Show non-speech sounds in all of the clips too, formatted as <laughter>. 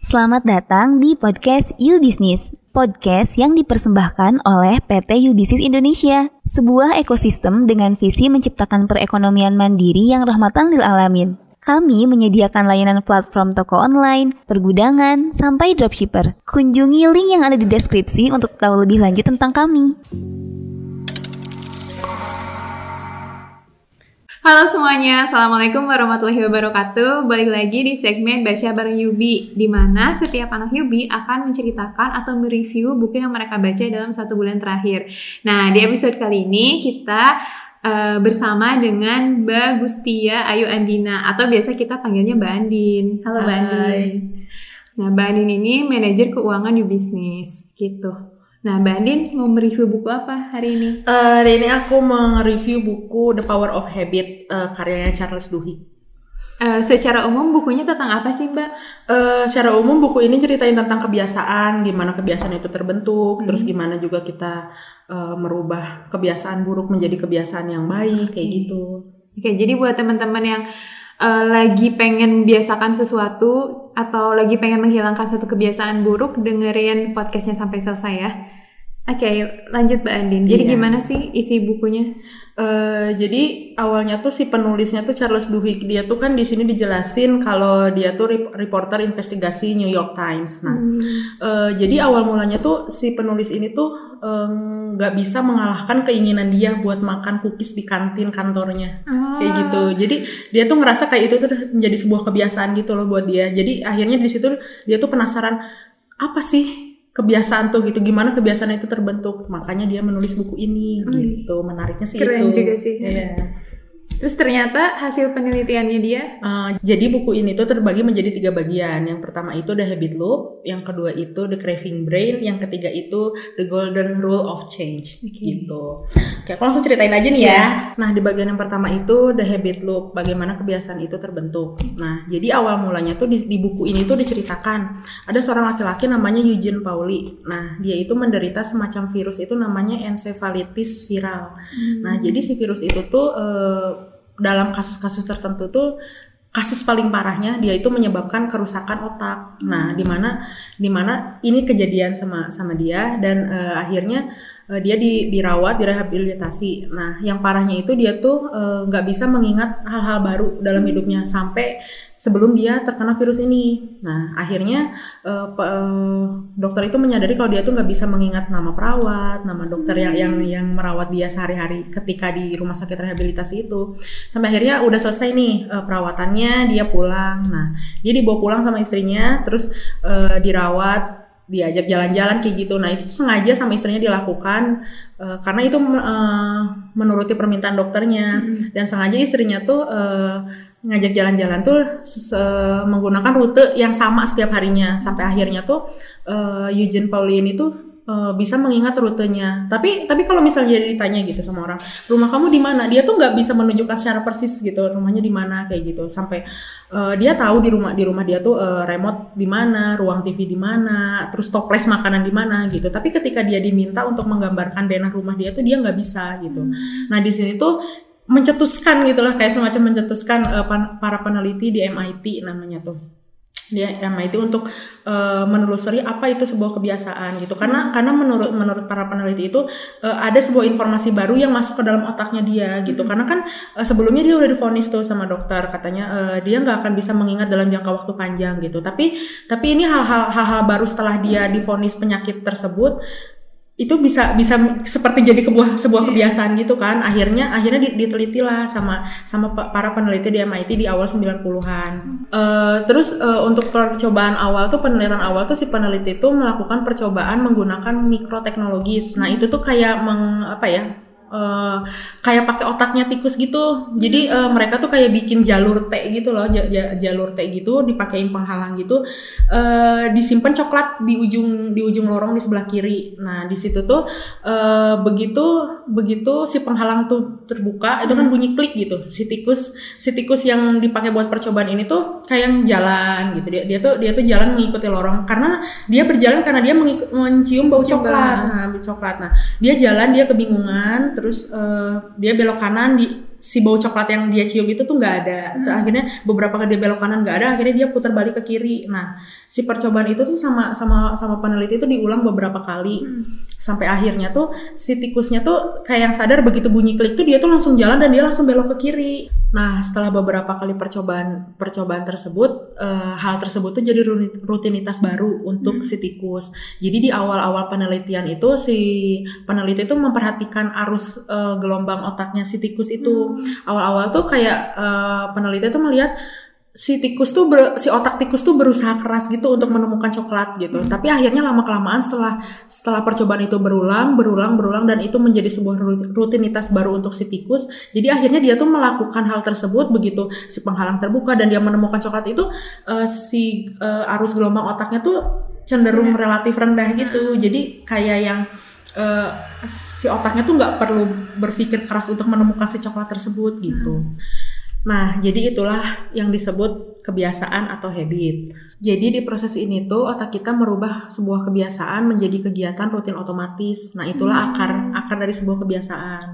Selamat datang di podcast You Business, podcast yang dipersembahkan oleh PT You Business Indonesia, sebuah ekosistem dengan visi menciptakan perekonomian mandiri yang rahmatan lil alamin. Kami menyediakan layanan platform toko online, pergudangan, sampai dropshipper. Kunjungi link yang ada di deskripsi untuk tahu lebih lanjut tentang kami. Halo semuanya, Assalamualaikum warahmatullahi wabarakatuh. Balik lagi di segmen Baca Bareng Yubi di mana setiap anak Yubi akan menceritakan atau mereview buku yang mereka baca dalam satu bulan terakhir. Nah, di episode kali ini kita uh, bersama dengan Mbak Gustia Ayu Andina Atau biasa kita panggilnya Mbak Andin. Halo Mbak Andin. Nah, Mbak Andin ini manajer keuangan di bisnis gitu Nah, Mbak Andin mau mereview buku apa hari ini? Uh, hari ini aku mau review buku The Power of Habit uh, karyanya Charles Duhigg. Uh, secara umum bukunya tentang apa sih Mbak? Uh, secara umum buku ini ceritain tentang kebiasaan, gimana kebiasaan itu terbentuk, hmm. terus gimana juga kita uh, merubah kebiasaan buruk menjadi kebiasaan yang baik kayak gitu. Oke, okay, jadi buat teman-teman yang uh, lagi pengen biasakan sesuatu atau lagi pengen menghilangkan satu kebiasaan buruk, dengerin podcastnya sampai selesai ya. Oke, okay, lanjut Mbak Andin. Jadi iya. gimana sih isi bukunya? Uh, jadi awalnya tuh si penulisnya tuh Charles Duhigg dia tuh kan di sini dijelasin kalau dia tuh reporter investigasi New York Times. Nah, hmm. uh, jadi awal mulanya tuh si penulis ini tuh nggak um, bisa mengalahkan keinginan dia buat makan cookies di kantin kantornya ah. Kayak gitu. Jadi dia tuh ngerasa kayak itu tuh menjadi sebuah kebiasaan gitu loh buat dia. Jadi akhirnya di situ dia tuh penasaran apa sih kebiasaan tuh? gitu. Gimana kebiasaan itu terbentuk? Makanya dia menulis buku ini hmm. gitu. Menariknya sih keren itu. juga sih. Yeah. Terus ternyata hasil penelitiannya dia? Uh, jadi buku ini tuh terbagi menjadi tiga bagian. Yang pertama itu The Habit Loop, yang kedua itu The Craving Brain, yang ketiga itu The Golden Rule of Change. Okay. Gitu. Oke, aku langsung ceritain aja nih yeah. ya. Nah di bagian yang pertama itu The Habit Loop, bagaimana kebiasaan itu terbentuk. Nah jadi awal mulanya tuh di, di buku ini tuh diceritakan ada seorang laki-laki namanya Eugene Pauli. Nah dia itu menderita semacam virus itu namanya encephalitis viral. Hmm. Nah jadi si virus itu tuh uh, dalam kasus-kasus tertentu tuh kasus paling parahnya dia itu menyebabkan kerusakan otak. Nah, di mana ini kejadian sama sama dia dan uh, akhirnya uh, dia di, dirawat, direhabilitasi. Nah, yang parahnya itu dia tuh eh, nggak uh, bisa mengingat hal-hal baru dalam hidupnya sampai sebelum dia terkena virus ini. Nah, akhirnya uh, uh, dokter itu menyadari kalau dia tuh nggak bisa mengingat nama perawat, nama dokter yang yang yang merawat dia sehari-hari ketika di rumah sakit rehabilitasi itu. Sampai akhirnya udah selesai nih uh, perawatannya, dia pulang. Nah, dia dibawa pulang sama istrinya, terus uh, dirawat diajak jalan-jalan kayak gitu. Nah itu sengaja sama istrinya dilakukan uh, karena itu uh, menuruti permintaan dokternya hmm. dan sengaja istrinya tuh uh, ngajak jalan-jalan tuh menggunakan rute yang sama setiap harinya sampai akhirnya tuh uh, Eugene Pauline itu uh, bisa mengingat rutenya. Tapi tapi kalau misalnya ditanya gitu sama orang, rumah kamu di mana? Dia tuh nggak bisa menunjukkan secara persis gitu rumahnya di mana kayak gitu. Sampai uh, dia tahu di rumah di rumah dia tuh uh, remote di mana, ruang TV di mana, terus toples makanan di mana gitu. Tapi ketika dia diminta untuk menggambarkan denah rumah dia tuh dia nggak bisa gitu. Nah di sini tuh mencetuskan gitu loh kayak semacam mencetuskan uh, para peneliti di MIT namanya tuh di MIT untuk uh, menelusuri apa itu sebuah kebiasaan gitu karena hmm. karena menurut menurut para peneliti itu uh, ada sebuah informasi baru yang masuk ke dalam otaknya dia gitu hmm. karena kan uh, sebelumnya dia udah difonis tuh sama dokter katanya uh, dia nggak akan bisa mengingat dalam jangka waktu panjang gitu tapi tapi ini hal-hal hal-hal baru setelah dia difonis penyakit tersebut itu bisa bisa seperti jadi kebuah sebuah iya. kebiasaan gitu kan. Akhirnya akhirnya diteliti lah sama sama para peneliti di MIT di awal 90-an uh, eh, terus uh, untuk percobaan awal tuh penelitian awal tuh si peneliti itu melakukan percobaan menggunakan mikroteknologis. Nah itu tuh kayak meng apa ya uh, kayak pakai otaknya tikus gitu. Jadi uh, mereka tuh kayak bikin jalur T gitu loh, jalur T gitu dipakein penghalang gitu. Uh, disimpan coklat di ujung di ujung lorong di sebelah kiri. Nah, di situ tuh uh, begitu begitu si penghalang tuh terbuka, itu kan hmm. bunyi klik gitu. Si tikus si tikus yang dipakai buat percobaan ini tuh kayak jalan gitu. Dia dia tuh dia tuh jalan mengikuti lorong karena dia berjalan karena dia mencium bau coklat. Nah, coklat. Nah, dia jalan dia kebingungan terus uh, dia belok kanan di si bau coklat yang dia cium itu tuh nggak ada. Terus akhirnya beberapa kali dia belok kanan nggak ada, akhirnya dia putar balik ke kiri. Nah, si percobaan itu tuh sama sama sama peneliti itu diulang beberapa kali sampai akhirnya tuh si tikusnya tuh kayak yang sadar begitu bunyi klik tuh dia tuh langsung jalan dan dia langsung belok ke kiri. Nah, setelah beberapa kali percobaan percobaan tersebut, eh, hal tersebut tuh jadi rutinitas baru untuk si tikus. Jadi di awal-awal penelitian itu si peneliti itu memperhatikan arus eh, gelombang otaknya si tikus itu. Awal-awal tuh kayak eh, peneliti tuh melihat si tikus tuh ber- si otak tikus tuh berusaha keras gitu untuk menemukan coklat gitu. Tapi akhirnya lama kelamaan setelah setelah percobaan itu berulang, berulang, berulang dan itu menjadi sebuah ru- rutinitas baru untuk si tikus. Jadi akhirnya dia tuh melakukan hal tersebut begitu si penghalang terbuka dan dia menemukan coklat itu eh, si eh, arus gelombang otaknya tuh cenderung relatif rendah gitu. Jadi kayak yang eh, si otaknya tuh nggak perlu berpikir keras untuk menemukan si coklat tersebut gitu. Nah, jadi itulah yang disebut kebiasaan atau habit. Jadi di proses ini tuh otak kita merubah sebuah kebiasaan menjadi kegiatan rutin otomatis. Nah, itulah akar akar dari sebuah kebiasaan.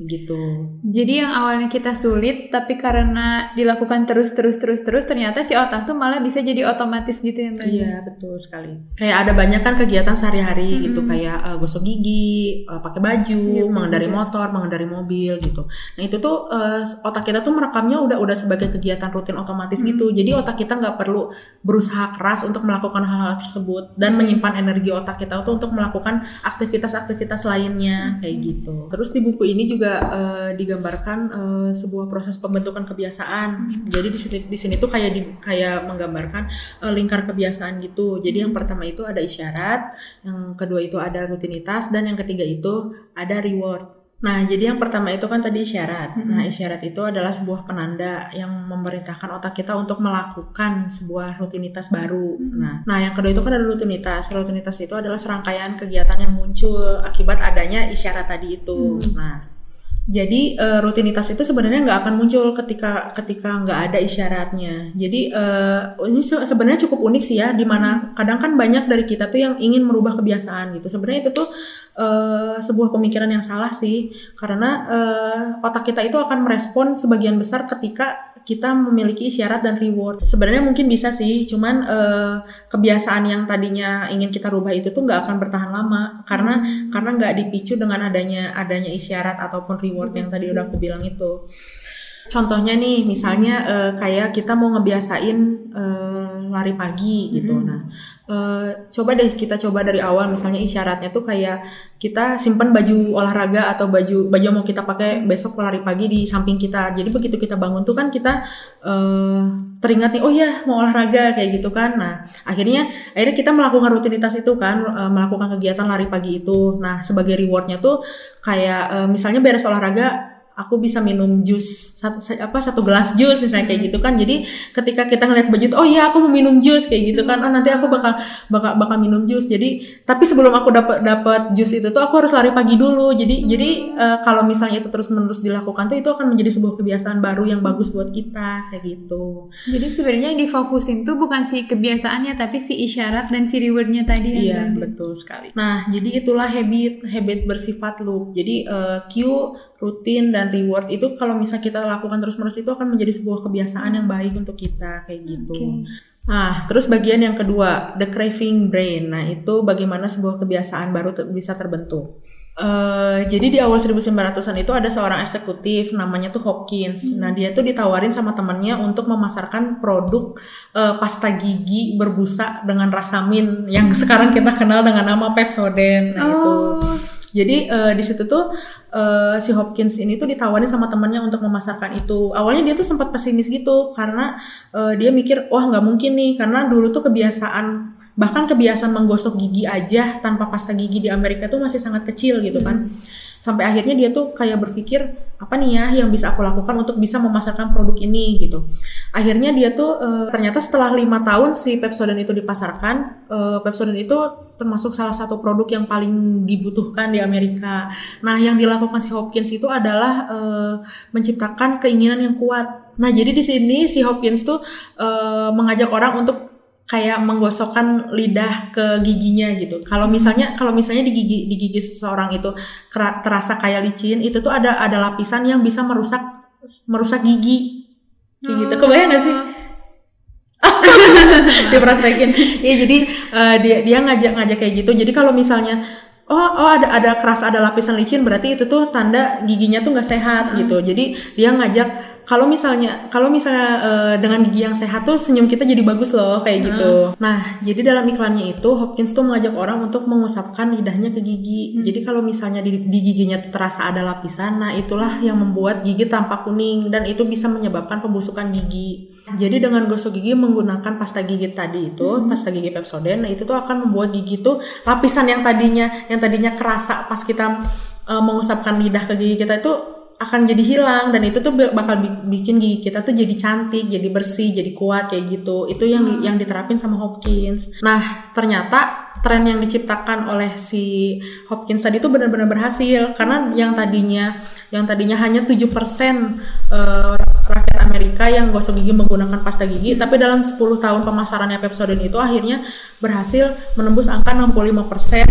Gitu. Jadi yang awalnya kita sulit, tapi karena dilakukan terus terus terus terus, ternyata si otak tuh malah bisa jadi otomatis gitu ya mbak. Iya, betul sekali. Kayak ada banyak kan kegiatan sehari-hari gitu kayak eh, gosok gigi, eh, pakai baju, Iya, mengendari betul. motor, mengendari mobil gitu. Nah, itu tuh eh, otak kita tuh merekamnya udah udah sebagai kegiatan rutin otomatis gitu. Jadi otak kita nggak perlu berusaha keras untuk melakukan hal-hal tersebut dan menyimpan energi otak kita tuh untuk melakukan aktivitas-aktivitas lainnya kayak gitu. Terus di buku ini juga eh, digambarkan eh, sebuah proses pembentukan kebiasaan. Jadi di sini di sini tuh kayak di, kayak menggambarkan eh, lingkar kebiasaan gitu. Jadi yang pertama itu ada isyarat, yang kedua itu ada rutinitas dan yang ketiga itu ada reward. Nah, jadi yang pertama itu kan tadi isyarat. Nah, isyarat itu adalah sebuah penanda yang memerintahkan otak kita untuk melakukan sebuah rutinitas baru. Nah, nah yang kedua itu kan ada rutinitas. Rutinitas itu adalah serangkaian kegiatan yang muncul akibat adanya isyarat tadi itu. Nah, jadi eh, rutinitas itu sebenarnya nggak akan muncul ketika ketika nggak ada isyaratnya. Jadi eh, ini se- sebenarnya cukup unik sih ya, di mana kadang kan banyak dari kita tuh yang ingin merubah kebiasaan gitu. Sebenarnya itu tuh eh, sebuah pemikiran yang salah sih, karena eh, otak kita itu akan merespon sebagian besar ketika kita memiliki isyarat dan reward. Sebenarnya mungkin bisa sih, cuman eh, kebiasaan yang tadinya ingin kita rubah itu tuh nggak akan bertahan lama karena karena nggak dipicu dengan adanya adanya isyarat ataupun reward yang tadi udah aku bilang itu. Contohnya nih, misalnya eh, kayak kita mau ngebiasain eh, lari pagi gitu. Nah, eh, coba deh kita coba dari awal, misalnya isyaratnya tuh kayak kita simpan baju olahraga atau baju baju mau kita pakai besok lari pagi di samping kita. Jadi begitu kita bangun tuh kan kita eh, teringat nih, oh ya mau olahraga kayak gitu kan. Nah, akhirnya akhirnya kita melakukan rutinitas itu kan, eh, melakukan kegiatan lari pagi itu. Nah, sebagai rewardnya tuh kayak misalnya beres olahraga aku bisa minum jus satu, apa satu gelas jus misalnya kayak gitu kan. Jadi ketika kita ngeliat baju oh iya aku mau minum jus kayak gitu kan. Oh nanti aku bakal bakal bakal minum jus. Jadi tapi sebelum aku dapat dapat jus itu tuh aku harus lari pagi dulu. Jadi jadi eh, kalau misalnya itu terus menerus dilakukan tuh itu akan menjadi sebuah kebiasaan baru yang bagus buat kita kayak gitu. Jadi sebenarnya yang difokusin tuh bukan si kebiasaannya, tapi si isyarat dan si rewardnya tadi ya, Iya betul sekali. Nah jadi itulah habit habit bersifat loop. Jadi eh, cue, rutin dan reward itu kalau misalnya kita lakukan terus menerus itu akan menjadi sebuah kebiasaan yang baik untuk kita kayak gitu. Oke. Nah terus bagian yang kedua the craving brain. Nah itu bagaimana sebuah kebiasaan baru ter- bisa terbentuk. Eh, jadi di awal 1900-an itu ada seorang eksekutif namanya tuh Hopkins. Nah dia tuh ditawarin sama temannya untuk memasarkan produk eh, pasta gigi berbusa dengan rasa mint yang <laughs> sekarang kita kenal dengan nama Pepsodent. Nah itu. Jadi eh, di situ tuh eh, si Hopkins ini tuh ditawarin sama temannya untuk memasarkan itu. Awalnya dia tuh sempat pesimis gitu karena eh, dia mikir wah nggak mungkin nih karena dulu tuh kebiasaan bahkan kebiasaan menggosok gigi aja tanpa pasta gigi di Amerika tuh masih sangat kecil gitu kan. Sampai akhirnya dia tuh kayak berpikir apa nih ya yang bisa aku lakukan untuk bisa memasarkan produk ini gitu. Akhirnya dia tuh eh, ternyata setelah lima tahun si Pepsodent itu dipasarkan, eh, Pepsodent itu termasuk salah satu produk yang paling dibutuhkan di Amerika. Nah, yang dilakukan si Hopkins itu adalah eh, menciptakan keinginan yang kuat. Nah, jadi di sini si Hopkins tuh eh, mengajak orang untuk kayak menggosokkan lidah ke giginya gitu. Kalau misalnya kalau misalnya di gigi di gigi seseorang itu terasa kayak licin, itu tuh ada ada lapisan yang bisa merusak merusak gigi. Kayak gitu. Kebayang gak sih? <laughs> Dipraktekin. Iya, jadi eh, dia dia ngajak ngajak kayak gitu. Jadi kalau misalnya Oh, oh ada ada keras ada lapisan licin berarti itu tuh tanda giginya tuh nggak sehat gitu. Jadi dia ngajak kalau misalnya kalau misalnya eh, dengan gigi yang sehat tuh senyum kita jadi bagus loh kayak gitu. Nah, jadi dalam iklannya itu Hopkins tuh mengajak orang untuk mengusapkan lidahnya ke gigi. Jadi kalau misalnya di, di giginya tuh terasa ada lapisan, nah itulah yang membuat gigi tampak kuning dan itu bisa menyebabkan pembusukan gigi. Jadi dengan gosok gigi menggunakan pasta gigi tadi itu, pasta gigi Pepsodent, nah itu tuh akan membuat gigi tuh lapisan yang tadinya yang tadinya kerasa pas kita eh, mengusapkan lidah ke gigi kita itu akan jadi hilang dan itu tuh bakal bi- bikin gigi kita tuh jadi cantik, jadi bersih, jadi kuat kayak gitu. Itu yang di- yang diterapin sama Hopkins. Nah, ternyata tren yang diciptakan oleh si Hopkins tadi itu benar-benar berhasil karena yang tadinya yang tadinya hanya 7% eh, rakyat Amerika yang gosok gigi menggunakan pasta gigi, tapi dalam 10 tahun pemasarannya Pepsodent itu akhirnya berhasil menembus angka 65%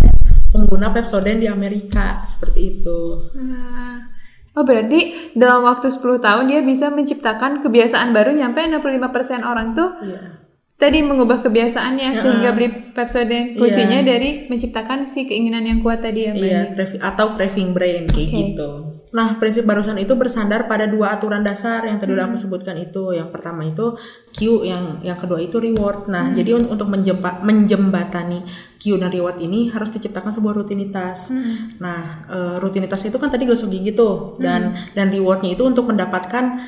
pengguna Pepsodent di Amerika seperti itu. Nah, Oh berarti dalam waktu 10 tahun dia bisa menciptakan kebiasaan baru nyampe 65% orang tuh Iya. Tadi mengubah kebiasaannya sehingga beli Pepsodent Iya. kuncinya dari menciptakan si keinginan yang kuat tadi ya Mbak. Cravi- atau craving brain kayak Oke. gitu. Nah, prinsip barusan itu bersandar pada dua aturan dasar yang tadi udah Hmm. aku sebutkan itu. Yang pertama itu Q, yang yang kedua itu reward. Hmm. Nah, jadi un- untuk menjempa- menjembatani Q dan reward ini harus diciptakan sebuah rutinitas. Hmm. Nah, eh, rutinitas itu kan tadi gosok gigi tuh dan Hmm. dan rewardnya itu untuk mendapatkan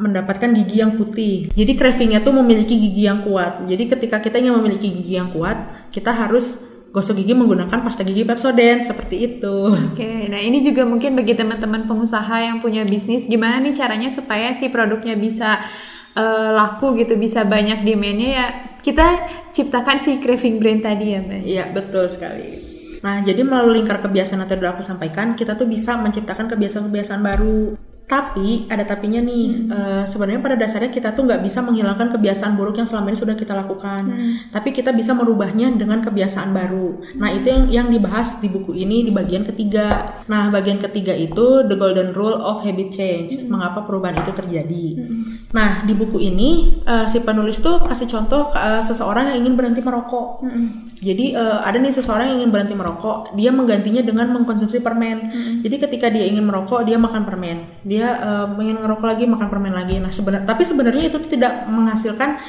mendapatkan gigi yang putih. Jadi cravingnya tuh memiliki gigi yang kuat. Jadi ketika kita ingin memiliki gigi yang kuat, kita harus gosok gigi menggunakan pasta gigi Pepsodent seperti itu. Oke, nah ini juga mungkin bagi teman-teman pengusaha yang punya bisnis, gimana nih caranya supaya si produknya bisa eh, laku gitu, bisa banyak demandnya ya kita ciptakan si craving brain tadi ya Mbak. Iya, betul sekali. Nah, jadi melalui lingkar kebiasaan yang tadi aku sampaikan, kita tuh bisa menciptakan kebiasaan-kebiasaan baru. Tapi ada tapinya nih. Eh, sebenarnya pada dasarnya kita tuh nggak bisa menghilangkan kebiasaan buruk yang selama ini sudah kita lakukan. Tapi kita bisa merubahnya dengan kebiasaan baru. Nah, itu yang yang dibahas di buku ini di bagian ketiga. Nah, bagian ketiga itu the golden rule of habit change. Mengapa perubahan itu terjadi? Nah, di buku ini eh, si penulis tuh kasih contoh eh, seseorang yang ingin berhenti merokok. Jadi eh, ada nih seseorang yang ingin berhenti merokok, dia menggantinya dengan mengkonsumsi permen. Jadi ketika dia ingin merokok, dia makan permen. Dia eh, ingin ngerokok lagi, makan permen lagi. Nah, sebenarnya tapi sebenarnya itu tidak menghasilkan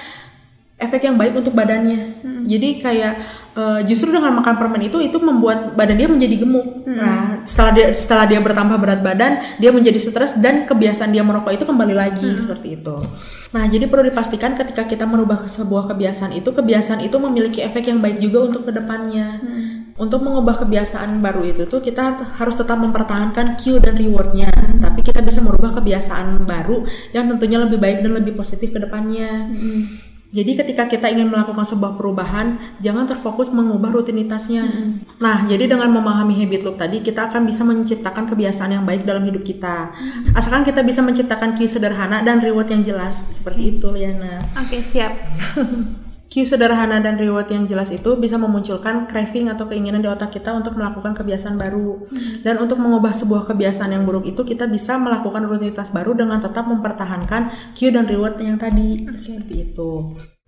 efek yang baik untuk badannya. Jadi kayak eh, justru dengan makan permen itu itu membuat badan dia menjadi gemuk. Nah, setelah dia setelah dia bertambah berat badan, dia menjadi stres dan kebiasaan dia merokok itu kembali lagi seperti itu. Nah, jadi perlu dipastikan ketika kita merubah sebuah kebiasaan itu, kebiasaan itu memiliki efek yang baik juga untuk ke depannya. Untuk mengubah kebiasaan baru itu tuh kita harus tetap mempertahankan cue dan rewardnya, tapi kita bisa merubah kebiasaan baru yang tentunya lebih baik dan lebih positif ke depannya. Jadi ketika kita ingin melakukan sebuah perubahan, jangan terfokus mengubah rutinitasnya. Nah, jadi dengan memahami habit loop tadi, kita akan bisa menciptakan kebiasaan yang baik dalam hidup kita. Asalkan kita bisa menciptakan cue sederhana dan reward yang jelas. Seperti itu, Liana. Oke, siap. <laughs> Cue sederhana dan reward yang jelas itu bisa memunculkan craving atau keinginan di otak kita untuk melakukan kebiasaan baru. Dan untuk mengubah sebuah kebiasaan yang buruk itu kita bisa melakukan rutinitas baru dengan tetap mempertahankan cue dan reward yang tadi. Seperti itu.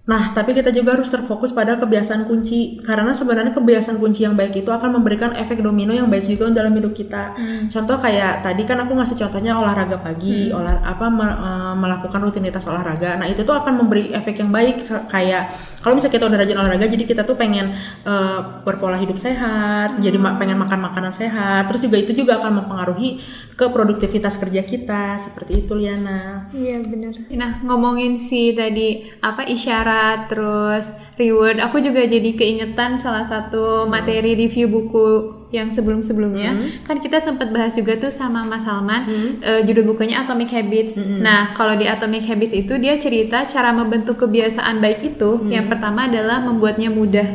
Nah, tapi kita juga harus terfokus pada kebiasaan kunci karena sebenarnya kebiasaan kunci yang baik itu akan memberikan efek domino yang baik juga dalam hidup kita. Contoh kayak tadi kan aku ngasih contohnya olahraga pagi, olah apa me- eh, melakukan rutinitas olahraga. Nah, itu tuh akan memberi efek yang baik kayak kalau misalnya kita udah rajin olahraga jadi kita tuh pengen eh, berpola hidup sehat, jadi ma- pengen makan makanan sehat. Terus juga itu juga akan mempengaruhi ke produktivitas kerja kita seperti itu Liana. Iya benar. Nah ngomongin si tadi apa isyarat terus reward, aku juga jadi keingetan salah satu materi review buku yang sebelum-sebelumnya kan kita sempat bahas juga tuh sama Mas Salman eh, judul bukunya Atomic Habits. Nah kalau di Atomic Habits itu dia cerita cara membentuk kebiasaan baik itu yang pertama adalah membuatnya mudah.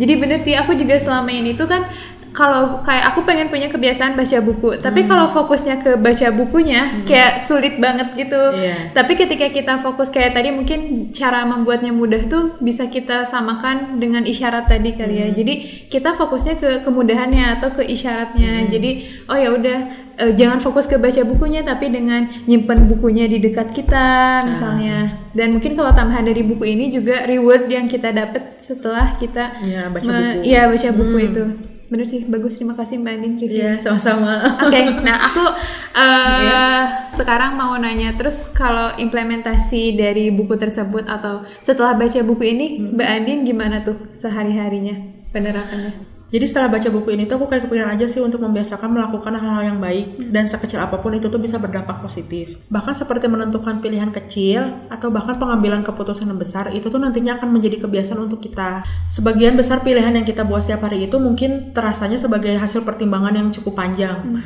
Jadi bener sih aku juga selama ini tuh kan kalau kayak aku pengen punya kebiasaan baca buku, tapi Hmm. kalau fokusnya ke baca bukunya kayak sulit banget gitu. Iya. Tapi ketika kita fokus kayak tadi mungkin cara membuatnya mudah tuh bisa kita samakan dengan isyarat tadi kali Hmm. ya. Jadi kita fokusnya ke kemudahannya atau ke isyaratnya. Hmm. Jadi oh ya udah eh, jangan fokus ke baca bukunya tapi dengan nyimpen bukunya di dekat kita misalnya. Dan mungkin kalau tambahan dari buku ini juga reward yang kita dapat setelah kita Iya, baca buku. Iya, baca buku itu. Bener sih, bagus. Terima kasih Mbak Andin Iya, reviewnya. sama-sama. Oke, nah aku eh Iya. sekarang mau nanya terus kalau implementasi dari buku tersebut atau setelah baca buku ini, Hmm. Mbak Andin gimana tuh sehari-harinya penerapannya? Jadi setelah baca buku ini tuh aku kayak kepikiran aja sih untuk membiasakan melakukan hal-hal yang baik dan sekecil apa pun itu tuh bisa berdampak positif. Bahkan seperti menentukan pilihan kecil atau bahkan pengambilan keputusan yang besar itu tuh nantinya akan menjadi kebiasaan untuk kita. Sebagian besar pilihan yang kita buat setiap hari itu mungkin terasanya sebagai hasil pertimbangan yang cukup panjang.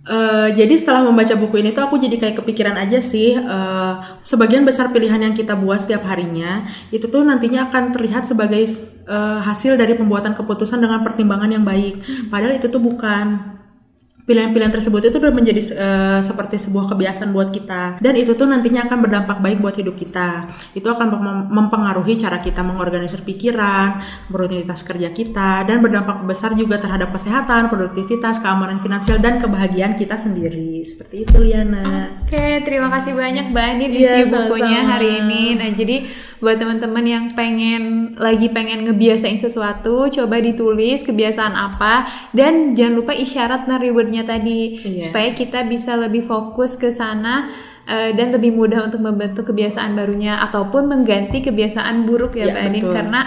Eh, jadi setelah membaca buku ini tuh aku jadi kayak kepikiran aja sih eh, sebagian besar pilihan yang kita buat setiap harinya itu tuh nantinya akan terlihat sebagai eh, hasil dari pembuatan keputusan dengan pertimbangan yang baik. Padahal itu tuh bukan pilihan-pilihan tersebut itu udah menjadi eh, seperti sebuah kebiasaan buat kita. Dan itu tuh nantinya akan berdampak baik buat hidup kita. Itu akan mem- mempengaruhi cara kita mengorganisir pikiran berutinitas kerja kita dan berdampak besar juga terhadap kesehatan produktivitas keamanan finansial dan kebahagiaan kita sendiri. Seperti itu Liana. Oke, terima kasih banyak Mbak Andin Iya, review bukunya sama-sama. hari ini. Nah, jadi buat teman-teman yang pengen lagi pengen ngebiasain sesuatu, coba ditulis kebiasaan apa. Dan jangan lupa isyarat dan rewardnya tadi Iya. supaya kita bisa lebih fokus ke sana eh, dan lebih mudah untuk membentuk kebiasaan barunya ataupun mengganti kebiasaan buruk ya Iya, Mbak betul. karena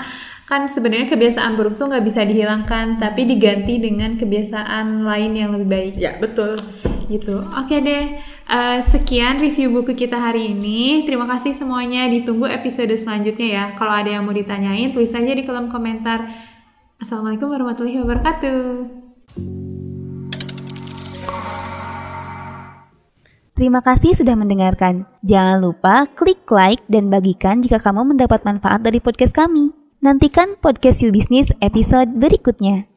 kan sebenarnya kebiasaan buruk tuh nggak bisa dihilangkan tapi diganti dengan kebiasaan lain yang lebih baik ya betul gitu. Oke deh, eh, sekian review buku kita hari ini. Terima kasih semuanya. Ditunggu episode selanjutnya ya. Kalau ada yang mau ditanyain, tulis aja di kolom komentar. Assalamualaikum warahmatullahi wabarakatuh. Terima kasih sudah mendengarkan. Jangan lupa klik like dan bagikan jika kamu mendapat manfaat dari podcast kami. Nantikan podcast You Business episode berikutnya.